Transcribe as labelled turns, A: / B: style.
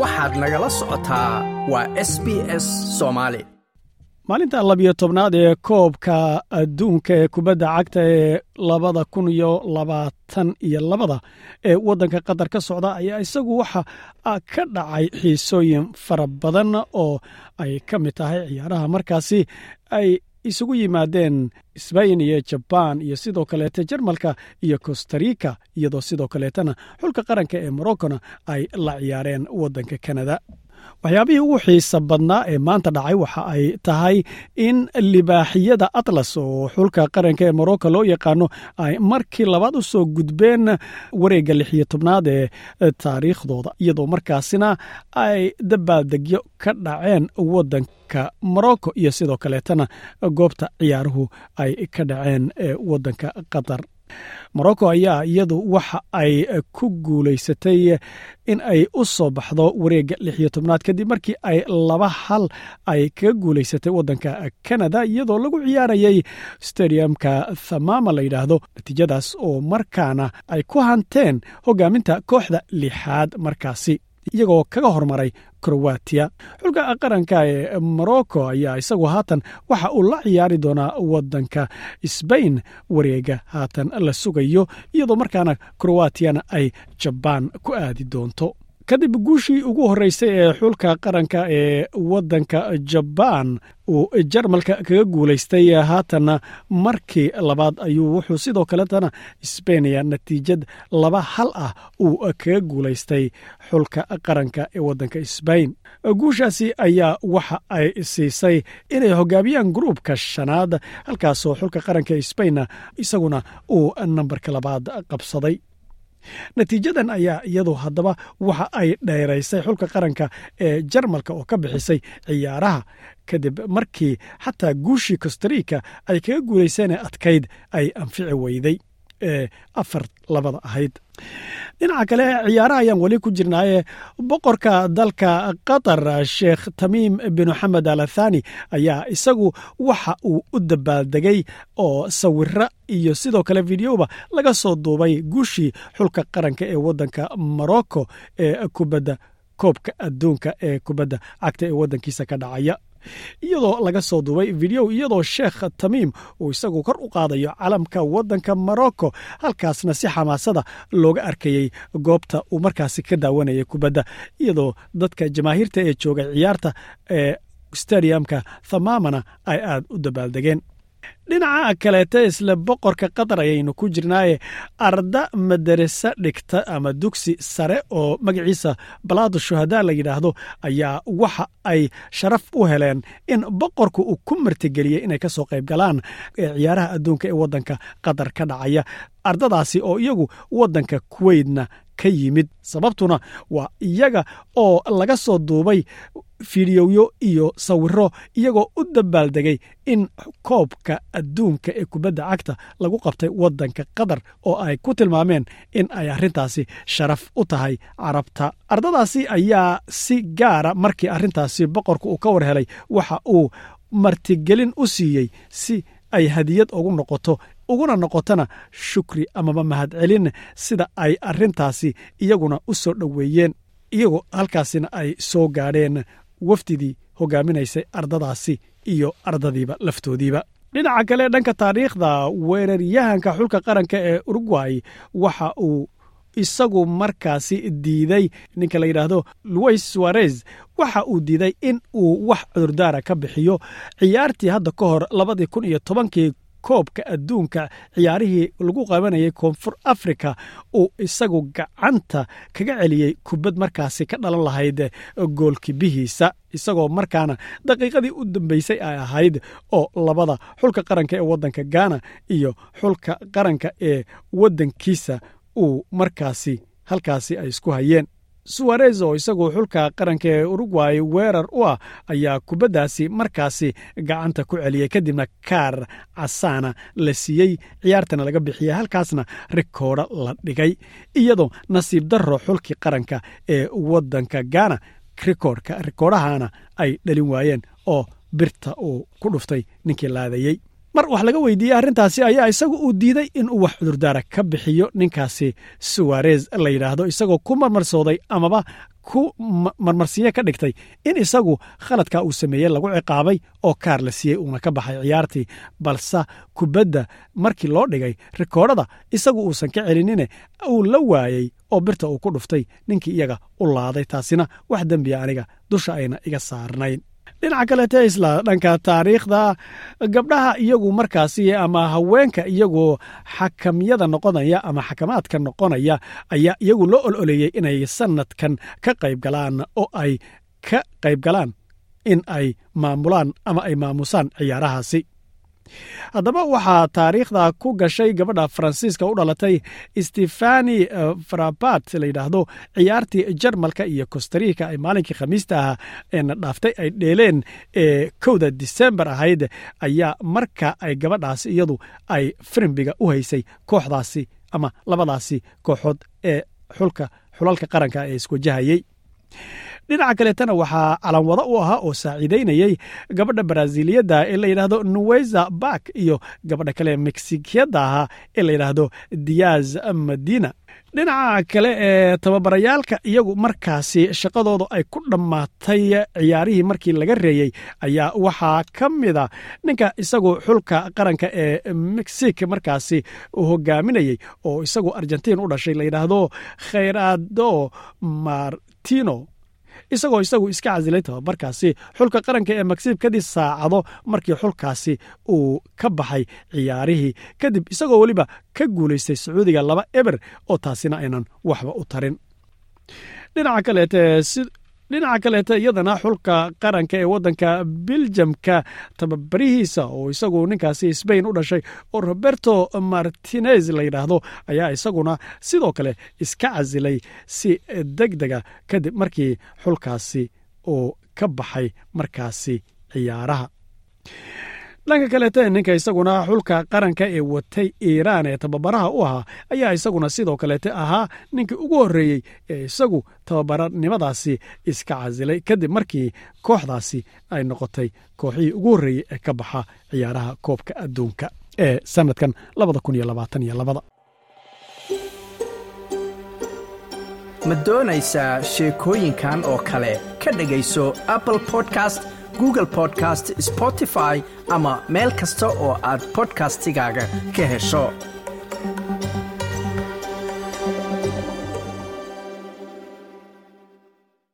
A: waxaad nagala socotaa waa s b s soomaali
B: maalinta labiyo tobnaad ee koobka adduunka ee kubadda cagta ee labada kun iyo labaatan iyo labada ee waddanka qatar ka socda ayaa isagu waxa ka dhacay xiisooyin fara badan oo ay ka mid tahay ciyaaraha. Markaasi ay isugu yimaadeen sbain iyo jabaan iyo sidoo kaleete jarmalka iyo costarica iyadoo sidoo kaleetana xulka qaranka ee moroccona ay la ciyaareen waddanka kanada waxyaabihii ugu xiisa badnaa ee maanta dhacay waxa ay tahay in libaaxiyada atlas oo xulka qaranka ee morocco loo yaqaano ay markii labaad u soo gudbeen wareegga lixiyo tobnaad ee taariikhdooda iyadoo markaasina ay dabaaldegyo ka dhaceen waddanka morocco iyo sidoo kaleetana goobta ciyaaruhu ay ka dhaceen ee waddanka qatar morocco ayaa iyadu waxa ay ku guulaysatay in ay u soo baxdo wareegga lixiyo tobnaad kadib markii ay laba hal ay kaga guulaysatay waddanka canada iyadoo lagu ciyaarayay stadiumka thamama la yidhaahdo natiijadaas oo markaana ay ku hanteen hogaaminta kooxda lixaad markaasi iyagoo kaga hormaray krowatiya xulka qaranka ee morocco ayaa isagu haatan waxa uu la ciyaari doonaa waddanka sbain wareega haatan la sugayo iyadoo markaana krowatiyana ay jabaan ku aadi doonto kadib guushii ugu horreysay ee xulka qaranka ee waddanka jabaan uu jarmalka kaga guulaystay haatanna markii labaad ayuu wuxuu sidoo kaletana sbaniya natiijad laba hal ah uu kaga guulaystay xulka qaranka ee waddanka sbain guushaasi ayaa waxa ay siisay inay hogaamiyaan gruubka shanaad halkaasoo xulka qaranka sbainna isaguna uu nambarka labaad qabsaday natiijadan ayaa iyadu haddaba waxa ay dheeraysay xulka qaranka ee jarmalka oo ka bixisay ciyaaraha. Kadib markii xataa guushii costarica ay kaga guulayseenee adkayd ay anfici weyday ee afar labada ahayd dhinaca kale ciyaaraha ayaan weli ku jirnaaye boqorka dalka qatar sheekh tamiim bin xamed al athani ayaa isagu waxa uu u dabaaldegay oo sawiro iyo sidoo kale videoba laga soo duubay guushii xulka qaranka ee waddanka morocco ee kubadda koobka adduunka ee kubadda cagta ee waddankiisa ka dhacaya iyadoo laga soo duubay video iyadoo sheekh tamiim uu isagu kor u qaadayo calamka waddanka morocco halkaasna si xamaasada looga arkayey goobta uu markaasi ka daawanayay kubadda iyadoo dadka jamaahiirta ee joogay ciyaarta ee stadiumka thamamana ay aad u dabaaldegeen dhinaca kaleete isla boqorka qatar ayaynu ku jirnaaye arda madarasa dhigta ama dugsi sare oo magaciisa balaadu shuhadaa la yidhaahdo ayaa waxa ay sharaf u heleen in boqorku uu ku martigeliyey inay ka soo qayb galaan ciyaaraha adduunka ee waddanka qatar ka dhacaya. Ardadaasi oo iyagu waddanka kuweydna ka yimid. Sababtuna waa iyaga oo laga soo duubay fidiyoyo iyo sawiro iyagoo u dabaaldegay in koobka adduunka ee kubadda cagta lagu qabtay waddanka qatar oo ay ku tilmaameen in ay arrintaasi sharaf u tahay carabta. Ardadaasi ayaa si gaara markii arrintaasi boqorka uu ka war helay waxa uu martigelin u siiyey si ay hadiyad ugu noqoto uguna noqotona shukri amaba mahadcelin sida ay arrintaasi iyaguna u soo dhoweeyeen iyagoo halkaasina ay soo gaadheen wafdidii hogaaminaysay ardadaasi iyo ardadiiba laftoodiiba. Dhinaca kale dhanka taariikhda weeraryahanka xulka qaranka ee urugway waxa uu isagu markaasi diiday ninka la yidhaahdo luis suarez waxa uu diiday in uu wax cudurdaara ka bixiyo. Ciyaartii hadda ka hor labadii kun iyo tobankii koobka adduunka ciyaarihii lagu qabanayay koonfur africa uu isagu gacanta kaga celiyey kubad markaasi ka dhalan lahayd goolkibihiisa isagoo markaana daqiiqadii u dambeysay ay ahayd oo labada xulka qaranka ee waddanka ghana iyo xulka qaranka ee waddankiisa uu markaasi halkaasi ay isku hayeen suwarez oo isagu xulka qaranka ee urugway weerar u ah ayaa kubaddaasi markaasi gacanta ku celiyey kadibna kaar casaana la siiyey ciyaartana laga bixiyey halkaasna rikoodho la dhigay iyadoo nasiib darro xulkii qaranka ee waddanka rikoodhka rikoodhahana ay dhalin waayeen oo birta uu ku dhuftay ninkii laadayey mar wax laga weydiiyey arrintaasi ayaa isagu uu diiday inuu wax cudurdaara ka bixiyo ninkaasi suwarez la yidhaahdo isagoo ku marmarsooday amaba ku marmarsiye ka dhigtay in isagu khaladka uu sameeyey lagu ciqaabay oo kaar la siiyey uuna ka baxay ciyaartii. Balse kubadda markii loo dhigay rikoodhada isagu uusan ka celinine uu la waayey oo birta uu ku dhuftay ninkii iyaga u laaday. Taasina wax dembiya aniga dusha ayna iga saarnayn dhinaca kaleete isla dhanka taariikhda gabdhaha iyagu markaasi ama haweenka iyagu xakamyada noqonaya ama xakamaadka noqonaya ayaa iyagu loo ololeeyey inay sanadkan ka qayb galaan oo ay ka qayb galaan in ay maamulaan ama ay maamusaan ciyaarahaasi haddaba waxaa taariikhda ku gashay gabadha faransiiska u dhalatay stefani frabat la yidhaahdo ciyaartii jarmalka iyo kostarika ay maalinkii khamiista ah eena dhaaftay ay dheeleen ee kowda disembar ahayd ayaa marka ay gabadhaasi iyadu ay firimbiga u haysay kooxdaasi ama labadaasi kooxood ee xulka xulalka qaranka ee iswajahayey dhinaca kaleetana waxaa calanwado u ahaa oo saaciidaynayey gabadha baraaziliyadda ee la yidhaahdo nuweza bak iyo gabadha kale meksikiyadda ahaa ee la yidhaahdo diaz madina dhinaca kale ee tababarayaalka iyagu markaasi shaqadooda ay ku dhammaatay ciyaarihii markii laga reeyey ayaa waxaa ka mida ninka isagu xulka qaranka ee mexik markaasi hogaaminayey oo isagu argentiin u dhashay la yidhaahdo khayrado martino isagoo isagu iska casilay tababarkaasi xulka qaranka ee magsib kadib saacado markii xulkaasi uu ka baxay ciyaarihii. Kadib isagoo weliba ka guulaystay sacuudiga laba eber oo taasina aynan waxba u tarin. Dhinaca kaleete dhinaca kaleete iyadana xulka qaranka ee waddanka biljamka tababarihiisa oo isagu ninkaasi sbain u dhashay oo roberto martinez la yidhaahdo ayaa isaguna sidoo kale iska casilay si deg dega kadib markii xulkaasi uu ka baxay markaasi ciyaaraha dhanka kaleete ninka isaguna xulka qaranka ee watay iiraan ee tababaraha u ahaa ayaa isaguna sidoo kaleete ahaa ninkii ugu horreeyey ee isagu tababaranimadaasi iska casilay kadib markii kooxdaasi ay noqotay kooxihii ugu horreeyey ee ka baxa ciyaaraha koobka adduunka ee sanadkan
A: ma doonaysaa sheekooyinkan oo kale ka dhegayso apple podcast google podcast spotify ama meel kasta oo aad bodkastigaaga ka hesho